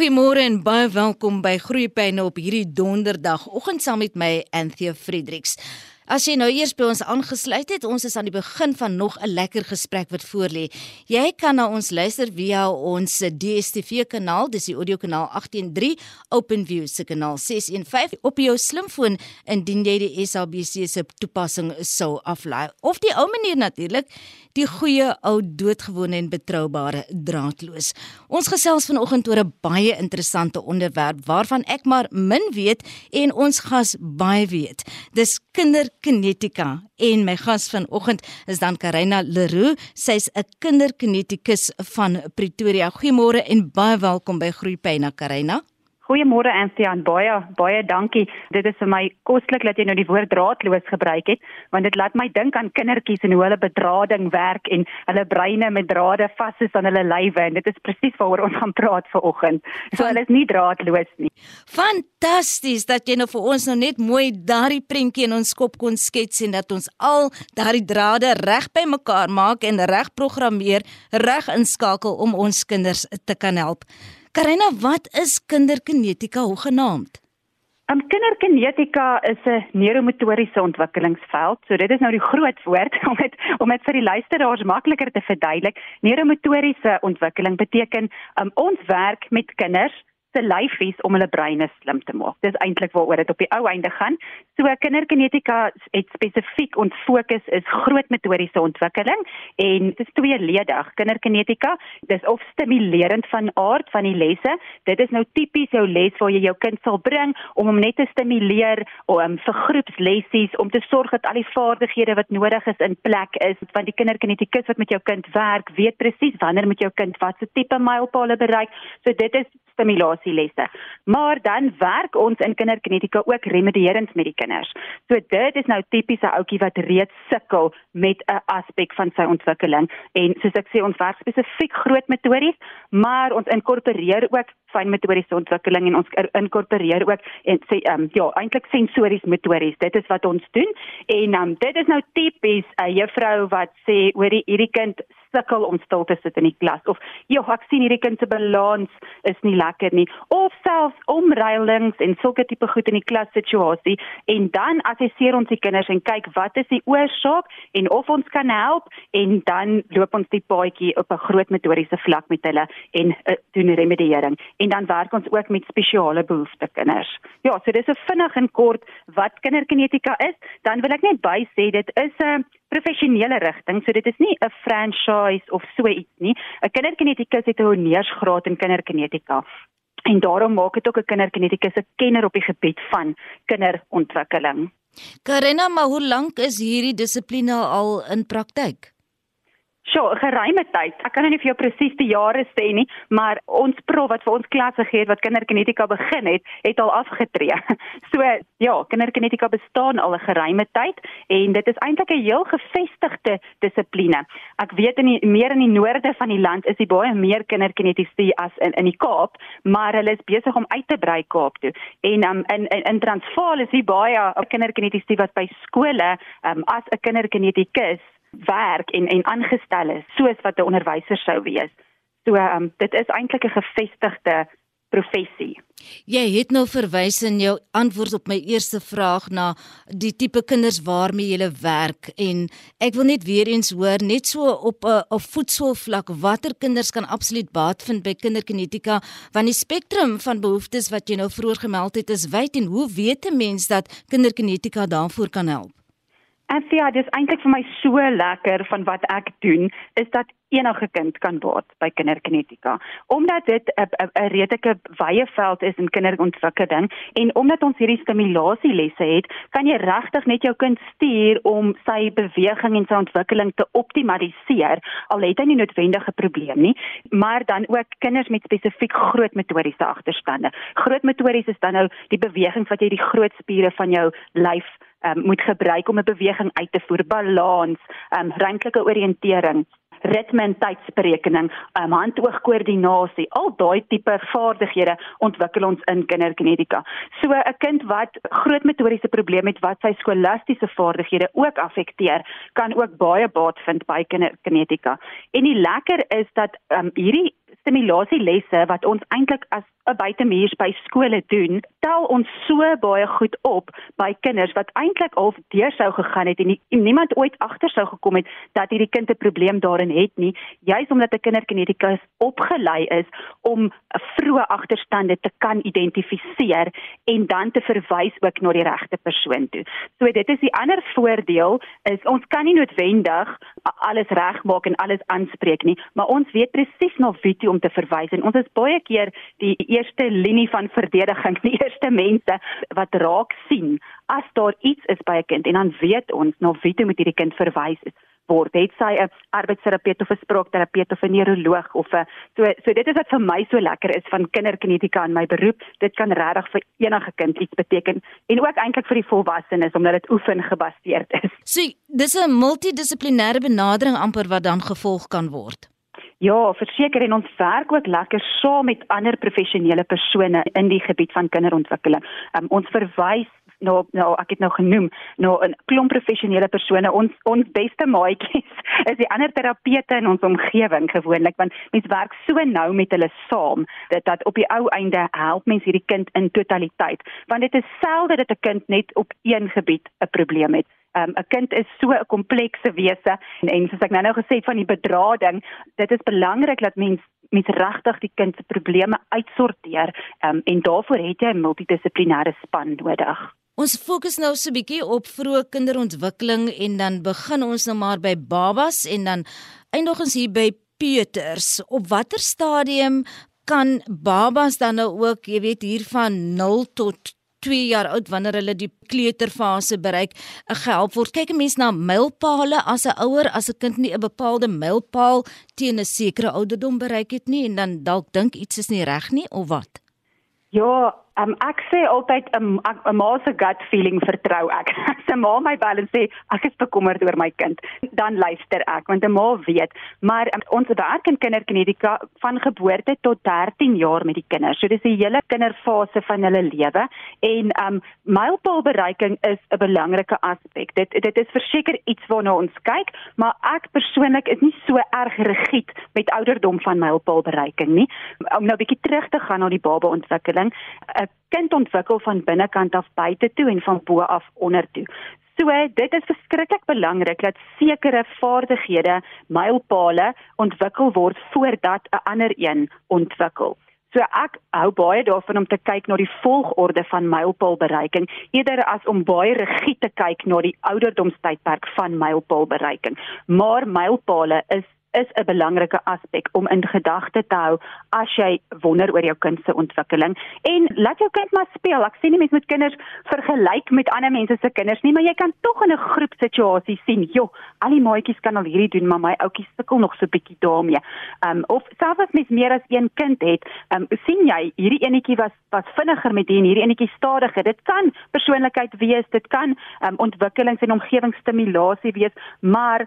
Goeiemôre en baie welkom by Groeipyne op hierdie donderdag. Oggend saam met my Anthea Fredericks. As jy nou eers by ons aangesluit het, ons is aan die begin van nog 'n lekker gesprek wat voorlê. Jy kan na ons luister via ons DStv kanaal, dis die audio kanaal 813, OpenView se kanaal 615 op jou slimfoon indien jy die SABC se toepassing sou aflaai. Of die ou manier natuurlik, die goeie ou doodgewone en betroubare draadloos. Ons gesels vanoggend oor 'n baie interessante onderwerp waarvan ek maar min weet en ons gas baie weet. Dis kinder Kinetika en my gas vanoggend is dan Karina Leroux. Sy's 'n kinderkinetikus van Pretoria. Goeiemôre en baie welkom by Groepyna Karina. Goeiemôre Anthea en baie baie dankie. Dit is vir my koslik dat jy nou die woord draadloos gebruik het, want dit laat my dink aan kindertjies en hoe hulle bedrading werk en hulle breine met drade vas is aan hulle lywe en dit is presies waaroor ons gaan praat vanoggend. So hulle is nie draadloos nie. Fantasties dat jy nou vir ons nou net mooi daardie prentjie in ons kop kon skets en dat ons al daardie drade reg bymekaar maak en reg programmeer, reg inskakel om ons kinders te kan help. Karina, wat is kinderkinetika hoegenaamd? Um, kinderkinetika is 'n neuromotoriese ontwikkelingsveld. So dit is nou die groot woord om dit om dit vir die luisteraars makliker te verduidelik. Neuromotoriese ontwikkeling beteken um, ons werk met kinders se lyfies om hulle breine slim te maak. Dis eintlik waaroor dit op die ou einde gaan. So kinderkinetika het spesifiek ons fokus is groot motoriese ontwikkeling en dit is tweeledig. Kinderkinetika, dis of stimulerend van aard van die lesse. Dit is nou tipies jou les waar jy jou kind sal bring om hom net te stimuleer om vir groepslessies om te sorg dat al die vaardighede wat nodig is in plek is. Want die kinderkinetikus wat met jou kind werk, weet presies wanneer met jou kind watse tipe mylpale bereik. So dit is stimulasielesse. Maar dan werk ons in kinderkinetika ook remedierend met die kinders. So dit is nou tipiese ouetjie wat reeds sukkel met 'n aspek van sy ontwikkeling en soos ek sê ons werk spesifiek groot metories, maar ons inkorporeer ook fyn metodiese ontwikkeling en ons inkorporeer ook en sê um, ja, eintlik sensories metories. Dit is wat ons doen. En um, dit is nou tipies 'n uh, juffrou wat sê oor hierdie kind sukkel om stil te sit in die klas of jy ek sien hierdie kind se balans is nie lekker nie. Of selfs omruilings en sulke tipe goed in die klas situasie en dan assesseer ons die kinders en kyk wat is die oorsaak en of ons kan help en dan loop ons die paadjie op 'n groot metodiese vlak met hulle en uh, doen remediering. En dan werk ons ook met spesiale behoeftes kinders. Ja, so dis 'n vinnig en kort wat kinderkinetika is, dan wil ek net by sê dit is 'n uh, professionele rigting. So dit is nie 'n franchise of so iets nie. 'n Kinderkinetikus het 'n honeursgraad in kinderkinetika. En daarom maak dit ook 'n kinderkinetikus 'n kenner op die gebied van kinderontwikkeling. Karina, maar hoe lank is hierdie dissipline al in praktyk? So, geruime tyd. Ek kan nie vir jou presies die jare sê nie, maar ons prof wat vir ons klasse gee wat kinderkinetika begin het, het al afgetree. So, ja, kinderkinetika bestaan al 'n geruime tyd en dit is eintlik 'n heel gevestigde dissipline. Ek weet in die meer in die noorde van die land is die baie meer kinderkinetici as in in die Kaap, maar hulle is besig om uit te brei Kaap toe. En um, in in in Transvaal is die baie kinderkinetici wat by skole um, as 'n kinderkinetikus werk en en aangestel is soos wat 'n onderwyser sou wees. So um, dit is eintlik 'n gevestigde professie. Jy het nou verwys in jou antwoord op my eerste vraag na die tipe kinders waarmee jy werk en ek wil net weer eens hoor net so op 'n op voetsoolvlak watter kinders kan absoluut baat vind by kinderkinetika want die spektrum van behoeftes wat jy nou vroeër gemeld het is wyd en hoe weet 'n mens dat kinderkinetika daarvoor kan help? En ja, dis eintlik vir my so lekker van wat ek doen, is dat enige kind kan baat by kinderkinetika. Omdat dit 'n redelike wye veld is in kinderontwikkeling en omdat ons hierdie stimulasielesse het, kan jy regtig net jou kind stuur om sy beweging en sy ontwikkeling te optimaliseer. Al het hy nie noodwendige probleem nie, maar dan ook kinders met spesifiek groot motoriese agterstande. Groot motories is dan nou die bewegings wat jy die groot spiere van jou lyf um, moet gebruik om 'n beweging uit te voer, balans, um, ruimtelike oriëntering, ritme en tydsberekening, um, hand-oog-koördinasie, al daai tipe vaardighede ontwikkel ons in kinderkinetika. So 'n kind wat groot motoriese probleme het wat sy skolastiese vaardighede ook affekteer, kan ook baie baat vind by kinderkinetika. En die lekker is dat um, hierdie stimulasielesse wat ons eintlik as buitemuurs by skole doen, tel ons so baie goed op by kinders wat eintlik half deur sou gegaan het en, nie, niemand ooit agter sou gekom het dat hierdie kind 'n probleem daarin het nie, juis omdat 'n kinderkinetikus opgelei is om vroeë agterstande te kan identifiseer en dan te verwys ook na die regte persoon toe. So dit is die ander voordeel is ons kan nie noodwendig alles regmaak en alles aanspreek nie, maar ons weet presies na wie toe om te verwys en ons is baie keer die eerste linie van verdediging, die eerste mense wat raak sien as daar iets is by 'n kind en dan weet ons na wie toe moet hierdie kind verwys word. Het sy 'n arbeidsterapeut of 'n spraakterapeut of 'n neuroloog of 'n so so dit is wat vir my so lekker is van kinderkinetika in my beroep. Dit kan regtig vir enige kind iets beteken en ook eintlik vir die volwassenes omdat dit oefen gebaseerd is. So dis 'n multidissiplinêre benadering amper wat dan gevolg kan word. Ja, verseker en ons werk ook lekker saam met ander professionele persone in die gebied van kinderontwikkeling. Um, ons verwys nou nou ek het nou genoem nou 'n klomp professionele persone. Ons ons beste maatjies is die ander terapeute in ons omgewing gewoonlik want mens werk so nou met hulle saam dat dat op die ou einde help mens hierdie kind in totaliteit. Want dit is selde dat 'n kind net op een gebied 'n probleem het Um, 'n kind is so 'n komplekse wese en, en soos ek nou nou gesê het van die bedrading, dit is belangrik dat mens mens regtig die kind se probleme uitsorteer um, en daarvoor het jy 'n multidissiplinêre span nodig. Ons fokus nou so 'n bietjie op vroeë kinderontwikkeling en dan begin ons nou maar by babas en dan eindig ons hier by peuters. Op watter stadium kan babas dan nou ook, jy weet, hier van 0 tot 2 jaar oud wanneer hulle die kleuterfase bereik, gehelp word. Kyk 'n mens na mylpale as 'n ouer as 'n kind nie 'n bepaalde mylpaal teen 'n sekere ouderdom bereik het nie en dan dalk dink iets is nie reg nie of wat? Ja, Um, ek sê altyd 'n 'n ma se gut feeling vertrou ek. As 'n ma my bel en sê ek is bekommerd oor my kind, dan luister ek want 'n ma weet. Maar um, ons werk in kinderkinetika van geboorte tot 13 jaar met die kinders. So dis die hele kinderfase van hulle lewe en um mylpaalbereiking is 'n belangrike aspek. Dit dit is verseker iets waarna ons kyk, maar ek persoonlik is nie so erg rigied met ouderdom van mylpaalbereiking nie. Om nou 'n bietjie terug te gaan na die baba ontwikkeling. 'n kind ontwikkel van binnekant af buite toe en van bo af onder toe. So dit is verskriklik belangrik dat sekere vaardighede, mylpale ontwikkel word voordat 'n ander een ontwikkel. So ek hou baie daarvan om te kyk na die volgorde van mylpaalbereiking eerder as om baie rigied te kyk na die ouderdomstydperk van mylpaalbereiking. Maar mylpale is is 'n belangrike aspek om in gedagte te hou as jy wonder oor jou kind se ontwikkeling en laat jou kind maar speel. Ek sê nie mens moet kinders vergelyk met ander mense se kinders nie, maar jy kan tog in 'n groepsituasie sien, joh, al die maatjies kan al hierdie doen, maar my ouetjie sukkel nog so bietjie daarmee. Um of selfs as mens meer as een kind het, um sien jy hierdie enetjie was was vinniger met hier en hierdie enetjie stadiger. Dit kan persoonlikheid wees, dit kan um ontwikkelings en omgewingsstimulasie wees, maar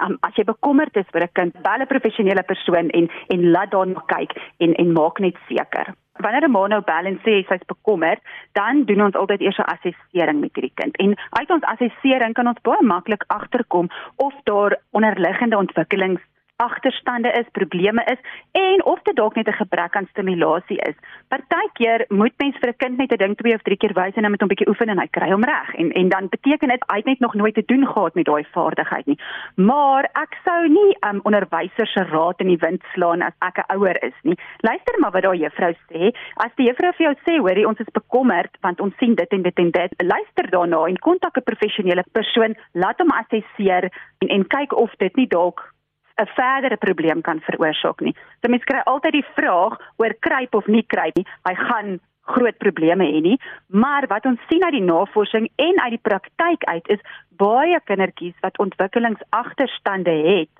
um, as jy bekommerd is vir 'n kind, bel 'n professionele persoon en en laat daarna kyk en en maak net seker. Wanneer 'n ma nou bel en sê sy's bekommerd, dan doen ons altyd eers 'n assessering met hierdie kind. En uit ons assessering kan ons baie maklik agterkom of daar onderliggende ontwikkelings agterstande is, probleme is en of dit dalk net 'n gebrek aan stimulasie is. Partykeer moet mens vir 'n kind net 'n ding twee of drie keer wys en dan met hom 'n bietjie oefen en hy kry hom reg en en dan beteken dit hy het net nog nooit te doen gehad met daai vaardigheid nie. Maar ek sou nie 'n um, onderwyser se raad in die wind slaan as ek 'n ouer is nie. Luister maar wat daai juffrou sê. As die juffrou vir jou sê, hoorie, ons is bekommerd want ons sien dit en dit en dit, luister daarna en kontak 'n professionele persoon, laat hom assesseer en en kyk of dit nie dalk 'n verdere probleem kan veroorsaak nie. So mense kry altyd die vraag oor kruip of nie kruip nie. Hy gaan groot probleme hê nie, maar wat ons sien uit die navorsing en uit die praktyk uit is baie kindertjies wat ontwikkelingsagterstande het.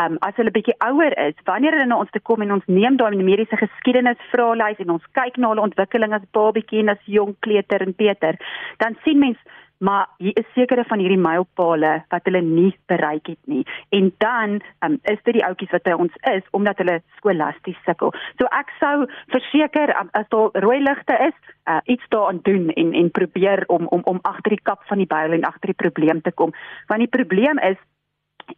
Um as hulle bietjie ouer is, wanneer hulle na ons toe kom en ons neem daai mediese geskiedenis vraelys en ons kyk na hulle ontwikkeling as babatjie en as jong kleuter en Peter, dan sien mense maar hier is sekere van hierdie mylpale wat hulle nie bereik het nie. En dan um, is dit die ouetjies wat by ons is omdat hulle skolasties sukkel. So ek sou verseker um, as daar rooi ligte is, uh, iets daaraan doen en en probeer om om om agter die kap van die byl en agter die probleem te kom. Want die probleem is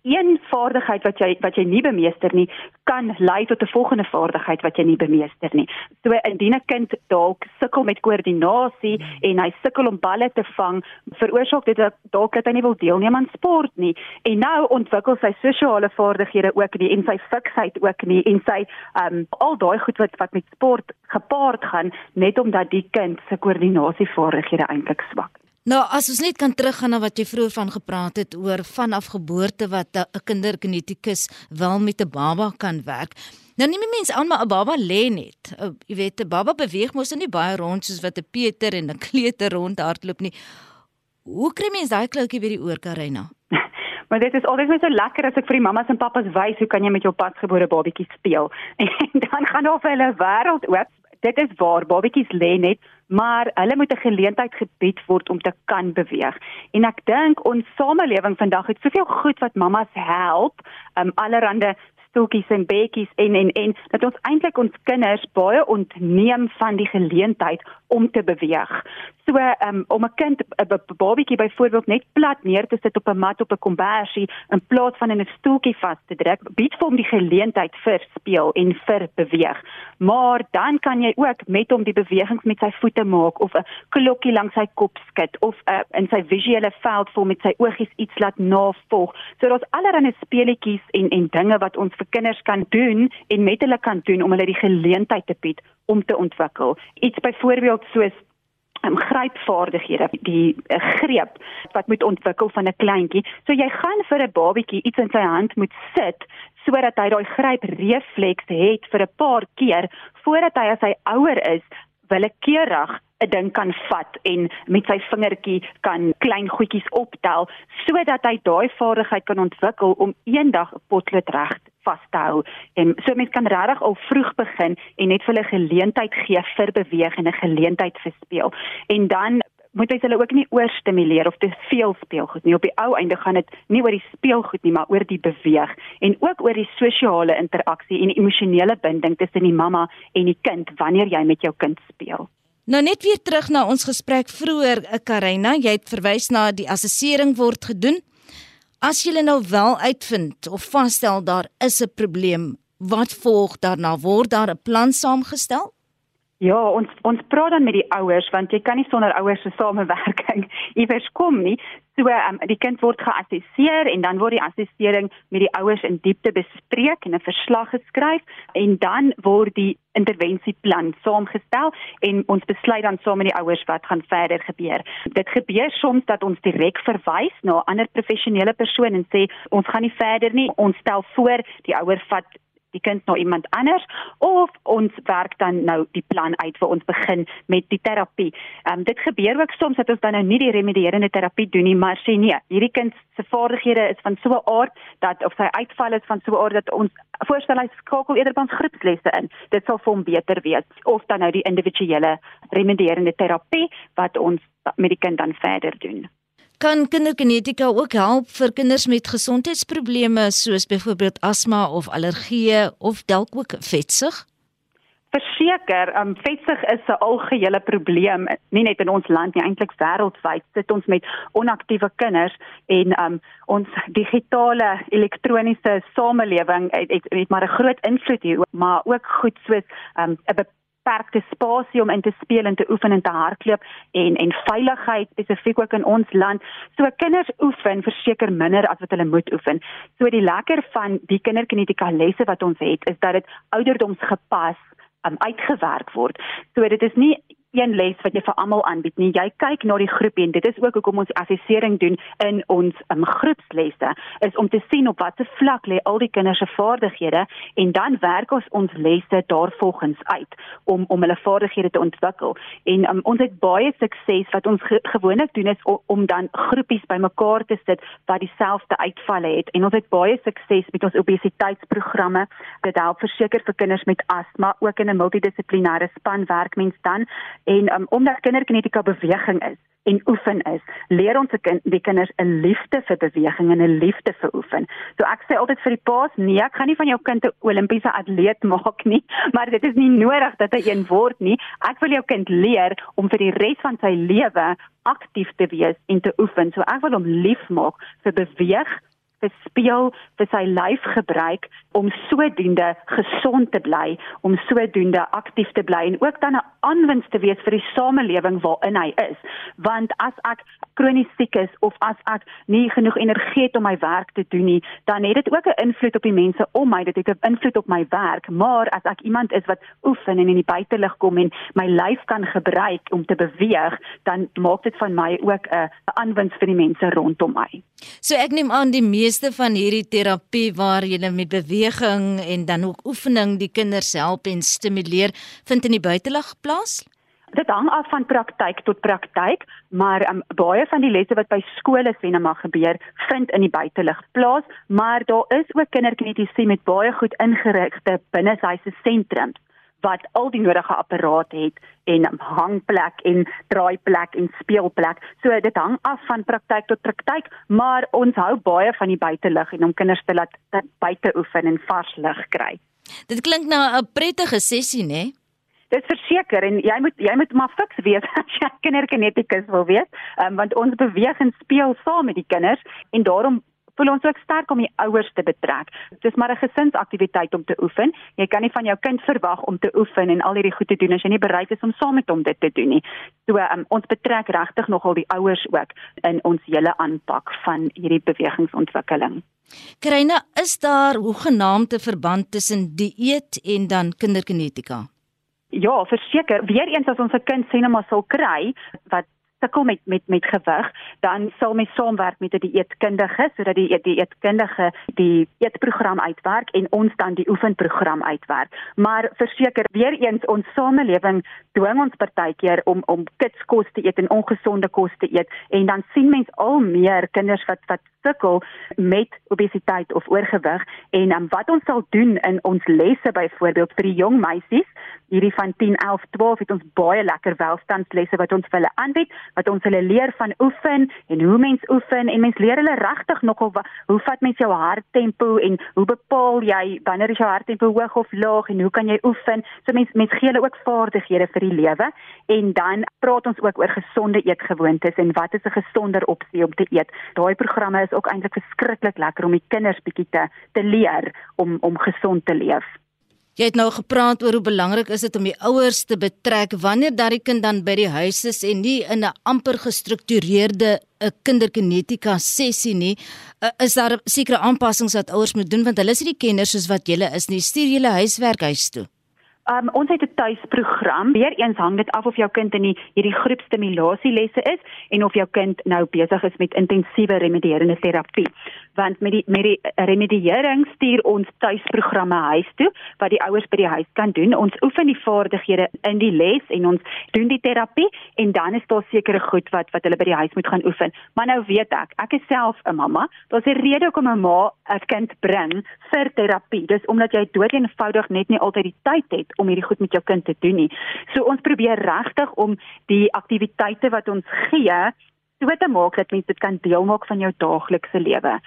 een vaardigheid wat jy wat jy nie bemeester nie, kan lei tot 'n volgende vaardigheid wat jy nie bemeester nie. So indien 'n kind dalk sukkel met koördinasie en hy sukkel om balle te vang, veroorsaak dit dalk dat hy nie wil deelneem aan sport nie. En nou ontwikkel sy sosiale vaardighede ook nie en sy fiksheid ook nie en sy um al daai goed wat wat met sport gepaard gaan net omdat die kind se koördinasievaardighede eintlik swak is. Nou as ons net kan teruggaan na wat jy vroeër van gepraat het oor vanaf geboorte wat 'n kindergenetikus wel met 'n baba kan werk. Nou nie mense aan maar 'n baba lê net. Uh, jy weet 'n baba beweeg mos nie baie rond soos wat 'n Peter en 'n kleuter rondhardloop nie. Hoe kry mens daai kloutjie by die oor Karina? Maar dit is altyd net so lekker as ek vir die mammas en pappas wys hoe kan jy met jou pasgebore babatjie speel. En dan gaan daar vir hulle wêreld oop dit is waar babatjies lê net, maar hulle moet 'n geleentheid gebied word om te kan beweeg. En ek dink ons samelewing vandag het soveel goed wat mammas help, um allerhande stoeltjies en bedjies en en en dat ons eintlik ons kinders baie ontneem van die geleentheid om te beweeg. So um, om 'n kind 'n babatjie byvoorbeeld net plat neer te sit op 'n mat op 'n kombersie in plaas van in 'n stoeltjie vas te druk, bied vir hom die geleentheid vir speel en vir beweeg. Maar dan kan jy ook met hom die bewegings met sy voete maak of 'n klokkie langs sy kop skud of uh, in sy visuele veld vol met sy oogies iets laat navolg. So daar's allerlei speletjies en en dinge wat ons vir kinders kan doen en met hulle kan doen om hulle die geleentheid te bied om te ontwikkel. Iets byvoorbeeld soos um, grypvaardighede, die uh, greep wat moet ontwikkel van 'n kleintjie. So jy gaan vir 'n babatjie iets in sy hand moet sit sodat hy daai gryp refleks het vir 'n paar keer voordat hy as hy ouer is, willekeurig 'n ding kan vat en met sy vingertjie kan klein goedjies optel sodat hy daai vaardigheid kan ontwikkel om eendag 'n potlood reg vas te hou. En so mense kan regtig al vroeg begin en net vir hulle geleentheid gee vir beweeg en 'n geleentheid vir speel. En dan moet jy hulle ook nie oorstimuleer of te veel speelgoed nie. Op die ou einde gaan dit nie oor die speelgoed nie, maar oor die beweeg en ook oor die sosiale interaksie en die emosionele binding tussen die mamma en die kind wanneer jy met jou kind speel. Nou net weer terug na ons gesprek vroeër, eh, Karina, jy het verwys na die assessering word gedoen. As jy nou wel uitvind of vasstel daar is 'n probleem, wat volg daarna? Word daar 'n plan saamgestel? Ja, ons ons praat dan met die ouers want jy kan nie sonder ouers se samewerking iewers kom nie. So um, die kind word geassesseer en dan word die assessering met die ouers in diepte bespreek en 'n verslag geskryf en dan word die intervensieplan saamgestel en ons besluit dan saam met die ouers wat gaan verder gebeur. Dit gebeur soms dat ons direk verwys na 'n ander professionele persoon en sê ons gaan nie verder nie. Ons stel voor die ouer vat die kind na iemand anders of ons werk dan nou die plan uit vir ons begin met die terapie. Ehm um, dit gebeur ook soms dat ons dan nou nie die remedierende terapie doen nie, maar sê nee, hierdie kind se vaardighede is van so 'n aard dat of sy uitval is van so 'n aard dat ons voorstel hy skakel eerder by ons groepslesse in. Dit sal vir hom beter wees of dan nou die individuele remedierende terapie wat ons met die kind dan verder doen. Kan kindergenetika ook help vir kinders met gesondheidsprobleme soos byvoorbeeld asma of allergieë of dalk ook vetsug? Verseker, um, vetsug is 'n algehele probleem, nie net in ons land nie, eintlik wêreldwyd. Sit ons met onaktiewe kinders en um, ons digitale elektroniese samelewing het, het, het maar 'n groot invloed hier, maar ook goed soos um, 'n beperkte spasie om in te speel en te oefen en te hardloop en en veiligheid spesifiek ook in ons land. So kinders oefen verseker minder as wat hulle moet oefen. So die lekker van die kinderkinetika lesse wat ons het is dat dit ouderdomsgepas um, uitgewerk word. So dit is nie een les wat jy vir almal aanbied nie. Jy kyk na die groep en dit is ook hoekom ons assessering doen in ons um, groepslesse is om te sien op watter vlak lê al die kinders se vaardighede en dan werk ons ons lesse daarvolgens uit om om hulle vaardighede te ontwikkel. En um, ons het baie sukses wat ons ge gewoonlik doen is om, om dan groepies bymekaar te sit wat dieselfde uitvalle het en ons het baie sukses met ons obesiteitsprogramme. Dit help verseker vir kinders met asma ook in 'n multidissiplinêre span werk mens dan En um, omdat kinderkinetika beweging is en oefen is, leer ons kind, die kinders 'n liefde vir beweging en 'n liefde vir oefen. So ek sê altyd vir die paas, nee, ek gaan nie van jou kind 'n Olimpiese atleet maak nie, maar dit is nie nodig dat hy een word nie. Ek wil jou kind leer om vir die res van sy lewe aktief te wees en te oefen. So ek wil hom lief maak vir beweeg speel, vir sy lyf gebruik om sodoende gesond te bly, om sodoende aktief te bly en ook dan 'n aanwinst te wees vir die samelewing waarin hy is. Want as ek kronies siek is of as ek nie genoeg energie het om my werk te doen nie, dan het dit ook 'n invloed op die mense om my, dit het 'n invloed op my werk. Maar as ek iemand is wat oefen en in die buitelug kom en my lyf kan gebruik om te beweeg, dan maak dit van my ook 'n aanwinst vir die mense rondom my. So ek neem aan die meeste van hierdie terapie waar jy met beweging en dan ook oefening die kinders help en stimuleer, vind in die buitelug plaas? Dit hang af van praktyk tot praktyk, maar um, baie van die lesse wat by skole mag gebeur, vind in die buitelug plaas, maar daar is ook kinderkinetiese met baie goed ingerigte binneshuise sentrums wat al die nodige apparate het en hangplek en draaiplek en speelplek. So dit hang af van praktyk tot praktyk, maar ons hou baie van die buitelug en om kinders te laat buite oefen en vars lug kry. Dit klink na 'n prettige sessie, né? Dit verseker en jy moet jy moet maar fiks weet as jy kinderkinetikus wil wees, um, want ons beweeg en speel saam met die kinders en daarom voel ons ook sterk om die ouers te betrek. Dit is maar 'n gesinsaktiwiteit om te oefen. Jy kan nie van jou kind verwag om te oefen en al hierdie goed te doen as jy nie bereid is om saam met hom dit te doen nie. So um, ons betrek regtig nogal die ouers ook in ons hele aanpak van hierdie bewegingsontwikkeling. Krena, is daar hoegenaamde verband tussen dieet en dan kinderkinetika? Ja, verseker. Weereens as ons 'n kind sê net maar sal kry wat sukkel met met met gewig, dan sal mens saamwerk met 'n die dieetkundige sodat die die dieetkundige die eetprogram uitwerk en ons dan die oefenprogram uitwerk. Maar verseker weer eens ons samelewing dwing ons partykeer om om kitskos te eet en ongesonde kos te eet en dan sien mens al meer kinders wat wat sukkel met obesiteit of oorgewig en um, wat ons sal doen in ons lesse byvoorbeeld vir die jong meisies hierdie van 10, 11, 12 het ons baie lekker welstandslesse wat ons vir hulle aanbied wat ons hulle leer van oefen en hoe mens oefen en mens leer hulle regtig nogal hoe vat mens jou harttempo en hoe bepaal jy wanneer is jou harttempo hoog of laag en hoe kan jy oefen? So mens mens gee hulle ook vaardighede vir die lewe en dan praat ons ook oor gesonde eetgewoontes en wat is 'n gesonder opsie om te eet. Daai programme is ook eintlik verskriklik lekker om die kinders bietjie te te leer om om gesond te leef Jy het nou gepraat oor hoe belangrik is dit om die ouers te betrek wanneer daardie kind dan by die huis is en nie in 'n amper gestruktureerde 'n kinderkinetika sessie nie. Uh, is daar sekere aanpassings wat ouers moet doen want hulle is nie die kenners soos wat julle is nie. Stuur julle huiswerk huis toe. Um, ons het 'n tuisprogram. Weereens hang dit af of jou kind in die hierdie groepstimulasielesse is en of jou kind nou besig is met intensiewe remedierende terapie. Want met die met die remediering stuur ons tuisprogramme huis toe wat die ouers by die huis kan doen. Ons oefen die vaardighede in die les en ons doen die terapie en dan is daar sekere goed wat wat hulle by die huis moet gaan oefen. Maar nou weet ek, ek is self 'n mamma. Daar's 'n rede hoekom 'n ma 'n kind bring vir terapie. Dis omdat jy doeteenvoudig net nie altyd die tyd het om hierdie goed met jou kind te doen nie. So ons probeer regtig om die aktiwiteite wat ons gee so te maak dat mense dit kan deel maak van jou daaglikse lewe.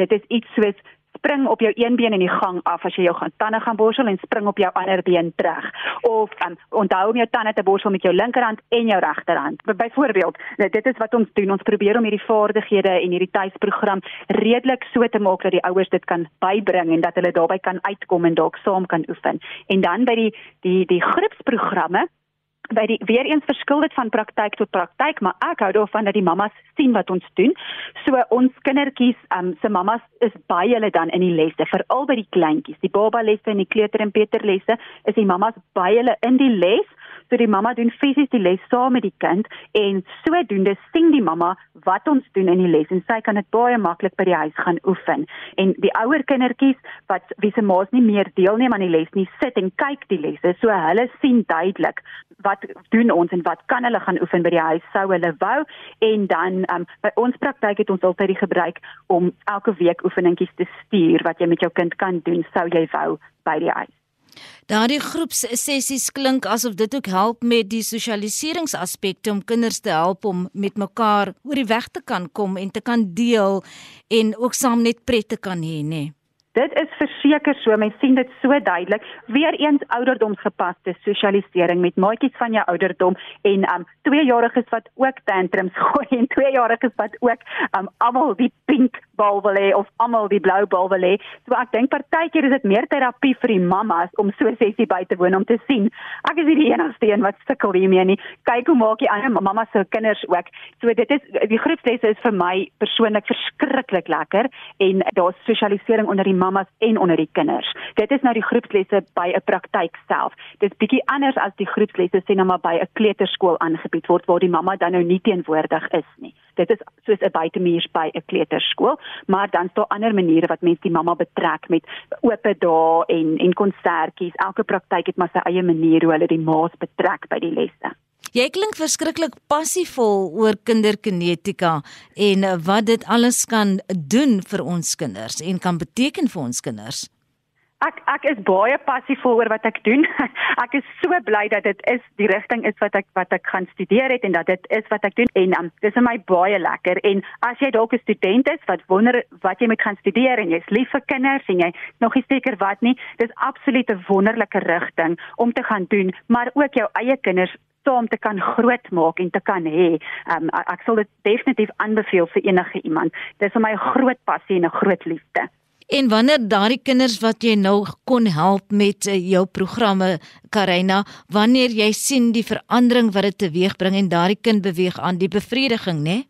Dit is iets soos spring op jou een been in die gang af as jy jou gaan tande gaan borsel en spring op jou ander been terug of um, onthou om jou tande te borsel met jou linkerhand en jou regterhand. Byvoorbeeld, dit is wat ons doen. Ons probeer om hierdie vaardighede en hierdie tuisprogram redelik so te maak dat die ouers dit kan bybring en dat hulle daarbey kan uitkom en dalk saam kan oefen. En dan by die die die groepsprogramme by die weer eens verskil dit van praktyk tot praktyk, maar ek hou daarvan dat die mammas sien wat ons doen. So ons kindertjies, um, se mammas is by hulle dan in die lesse, veral by die kleintjies, die baba lesse en die kleuter en peter lesse, is die mammas by hulle in die les So die mamma doen fisies die les saam met die kind en sodoende sien die mamma wat ons doen in die les en sy kan dit baie maklik by die huis gaan oefen. En die ouer kindertjies wat wie se ma's nie meer deelneem aan die les nie, sit en kyk die lesse. So hulle sien duidelik wat doen ons en wat kan hulle gaan oefen by die huis sou hulle wou en dan um, by ons praktyk het ons altyd die gebruik om elke week oefeningetjies te stuur wat jy met jou kind kan doen sou jy wou by die huis. Daardie groepsessies klink asof dit ook help met die sosialiseringsaspekte om kinders te help om met mekaar oor die weg te kan kom en te kan deel en ook saam net pret te kan hê, nê. Dit is verseker so, mens sien dit so duidelik. Weereens ouderdomsgepaste sosialisering met maatjies van jou ouderdom en um tweejariges wat ook tantrums gooi en tweejariges wat ook um almal die pink bal wil hê of almal die blou bal wil hê. So ek dink partykeer is dit meer terapie vir die mammas om so 'n sessie by te woon om te sien. Ek is nie die enigste een wat sukkel hiermee nie. Kyk hoe maak die ander mammas se kinders ook. So dit is die groepslesse is vir my persoonlik verskriklik lekker en daar's sosialisering onder die mammas en onder die kinders. Dit is nou die groepslesse by 'n praktyk self. Dit is bietjie anders as die groepslesse sê nou maar by 'n kleuterskool aangebied word waar die mamma dan nou nie teenwoordig is nie. Dit is soos 'n buitemuurs by 'n kleuterskool, maar dan is daar ander maniere wat mense die mamma betrek met oop dae en en konsertjies. Elke praktyk het maar sy eie manier hoe hulle die ma's betrek by die lesse. Jy klink verskriklik passievol oor kinderkinetika en wat dit alles kan doen vir ons kinders en kan beteken vir ons kinders. Ek ek is baie passievol oor wat ek doen. ek is so bly dat dit is die rigting is wat ek wat ek gaan studeer het en dat dit is wat ek doen en um, dis vir my baie lekker en as jy dalk 'n student is wat wonder wat jy moet gaan studeer en jy's lief vir kinders en jy nog nie seker wat nie, dis absoluut 'n wonderlike rigting om te gaan doen, maar ook jou eie kinders om te kan grootmaak en te kan hê. Um, ek sal dit definitief aanbeveel vir enige iemand. Dis vir my 'n groot passie en 'n groot liefde. En wanneer daardie kinders wat jy nou kon help met uh, jou programme Karina, wanneer jy sien die verandering wat dit teweegbring en daardie kind beweeg aan die bevrediging, né? Nee?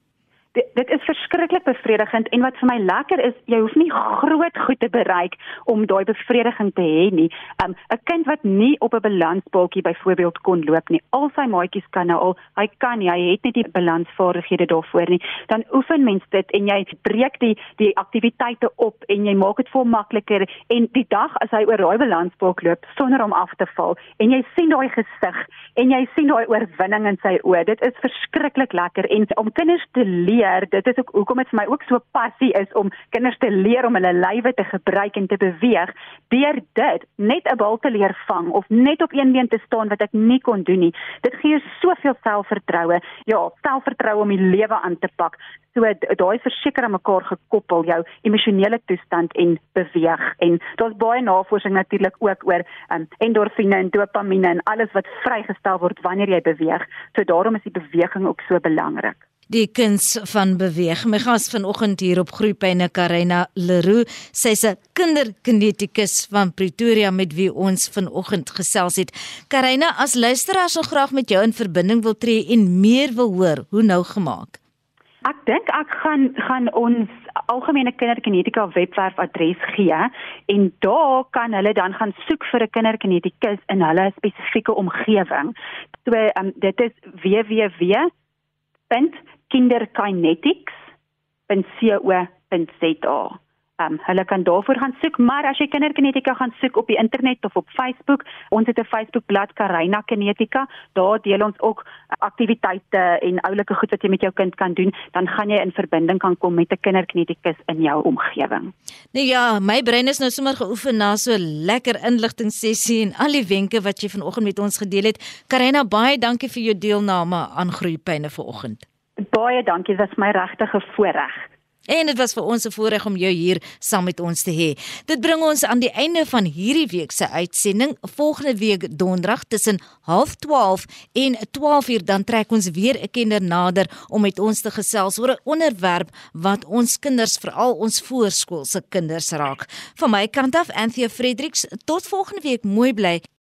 Dit, dit is verskriklik bevredigend en wat vir my lekker is, jy hoef nie groot goed te bereik om daai bevrediging te hê nie. Um 'n kind wat nie op 'n balansbalkie byvoorbeeld kon loop nie, al sy maatjies kan nou al, hy kan nie, hy het nie die balansvaardighede daarvoor nie. Dan oefen mens dit en jy breek die die aktiwiteite op en jy maak dit vir hom makliker en die dag as hy oor daai balansbalk loop sonder om af te val en jy sien daai gesig en jy sien daai oorwinning in sy oë. Dit is verskriklik lekker en om kinders te leer leer, dit is ook hoekom dit vir my ook so passie is om kinders te leer om hulle lywe te gebruik en te beweeg deur dit net 'n bal te leer vang of net op een been te staan wat ek nie kon doen nie. Dit gee soveel selfvertroue. Ja, selfvertroue om die lewe aan te pak. So daai verseker aan mekaar gekoppel jou emosionele toestand en beweeg en daar's baie navorsing natuurlik ook oor um, endorfine en dopamine en alles wat vrygestel word wanneer jy beweeg. So daarom is die beweging ook so belangrik die kuns van beweeg. My gas vanoggend hier op Groepyne Karina Leroux, sy's 'n kinderkinetikus van Pretoria met wie ons vanoggend gesels het. Karina, as luisteraars so graag met jou in verbinding wil tree en meer wil hoor, hoe nou gemaak? Ek dink ek gaan gaan ons algemene kinderkinetika webwerf adres gee en daar kan hulle dan gaan soek vir 'n kinderkinetikus in hulle spesifieke omgewing. So um, dit is www kinderkinetics.co.za. Um, hulle kan daarvoor gaan soek, maar as jy kinderkinetika gaan soek op die internet of op Facebook, ons het 'n Facebookblad Karina Kinetika, daar deel ons ook aktiwiteite en oulike goed wat jy met jou kind kan doen, dan gaan jy in verbinding kan kom met 'n kinderkinetikus in jou omgewing. Nee ja, my brein is nou sommer geoefen na so lekker inligting sessie en al die wenke wat jy vanoggend met ons gedeel het. Karina, baie dankie vir jou deelname aan Groeipyne vanoggend. Baie dankie, dit was my regte voorreg. En dit was vir ons 'n voorreg om jou hier saam met ons te hê. Dit bring ons aan die einde van hierdie week se uitsending. Volgende week donderdag tussen 12:30 en 12:00 dan trek ons weer 'n kenner nader om met ons te gesels oor 'n onderwerp wat ons kinders, veral ons voorskoolse kinders raak. Van my kant af, Anthea Fredericks, tot volgende week. Mooi bly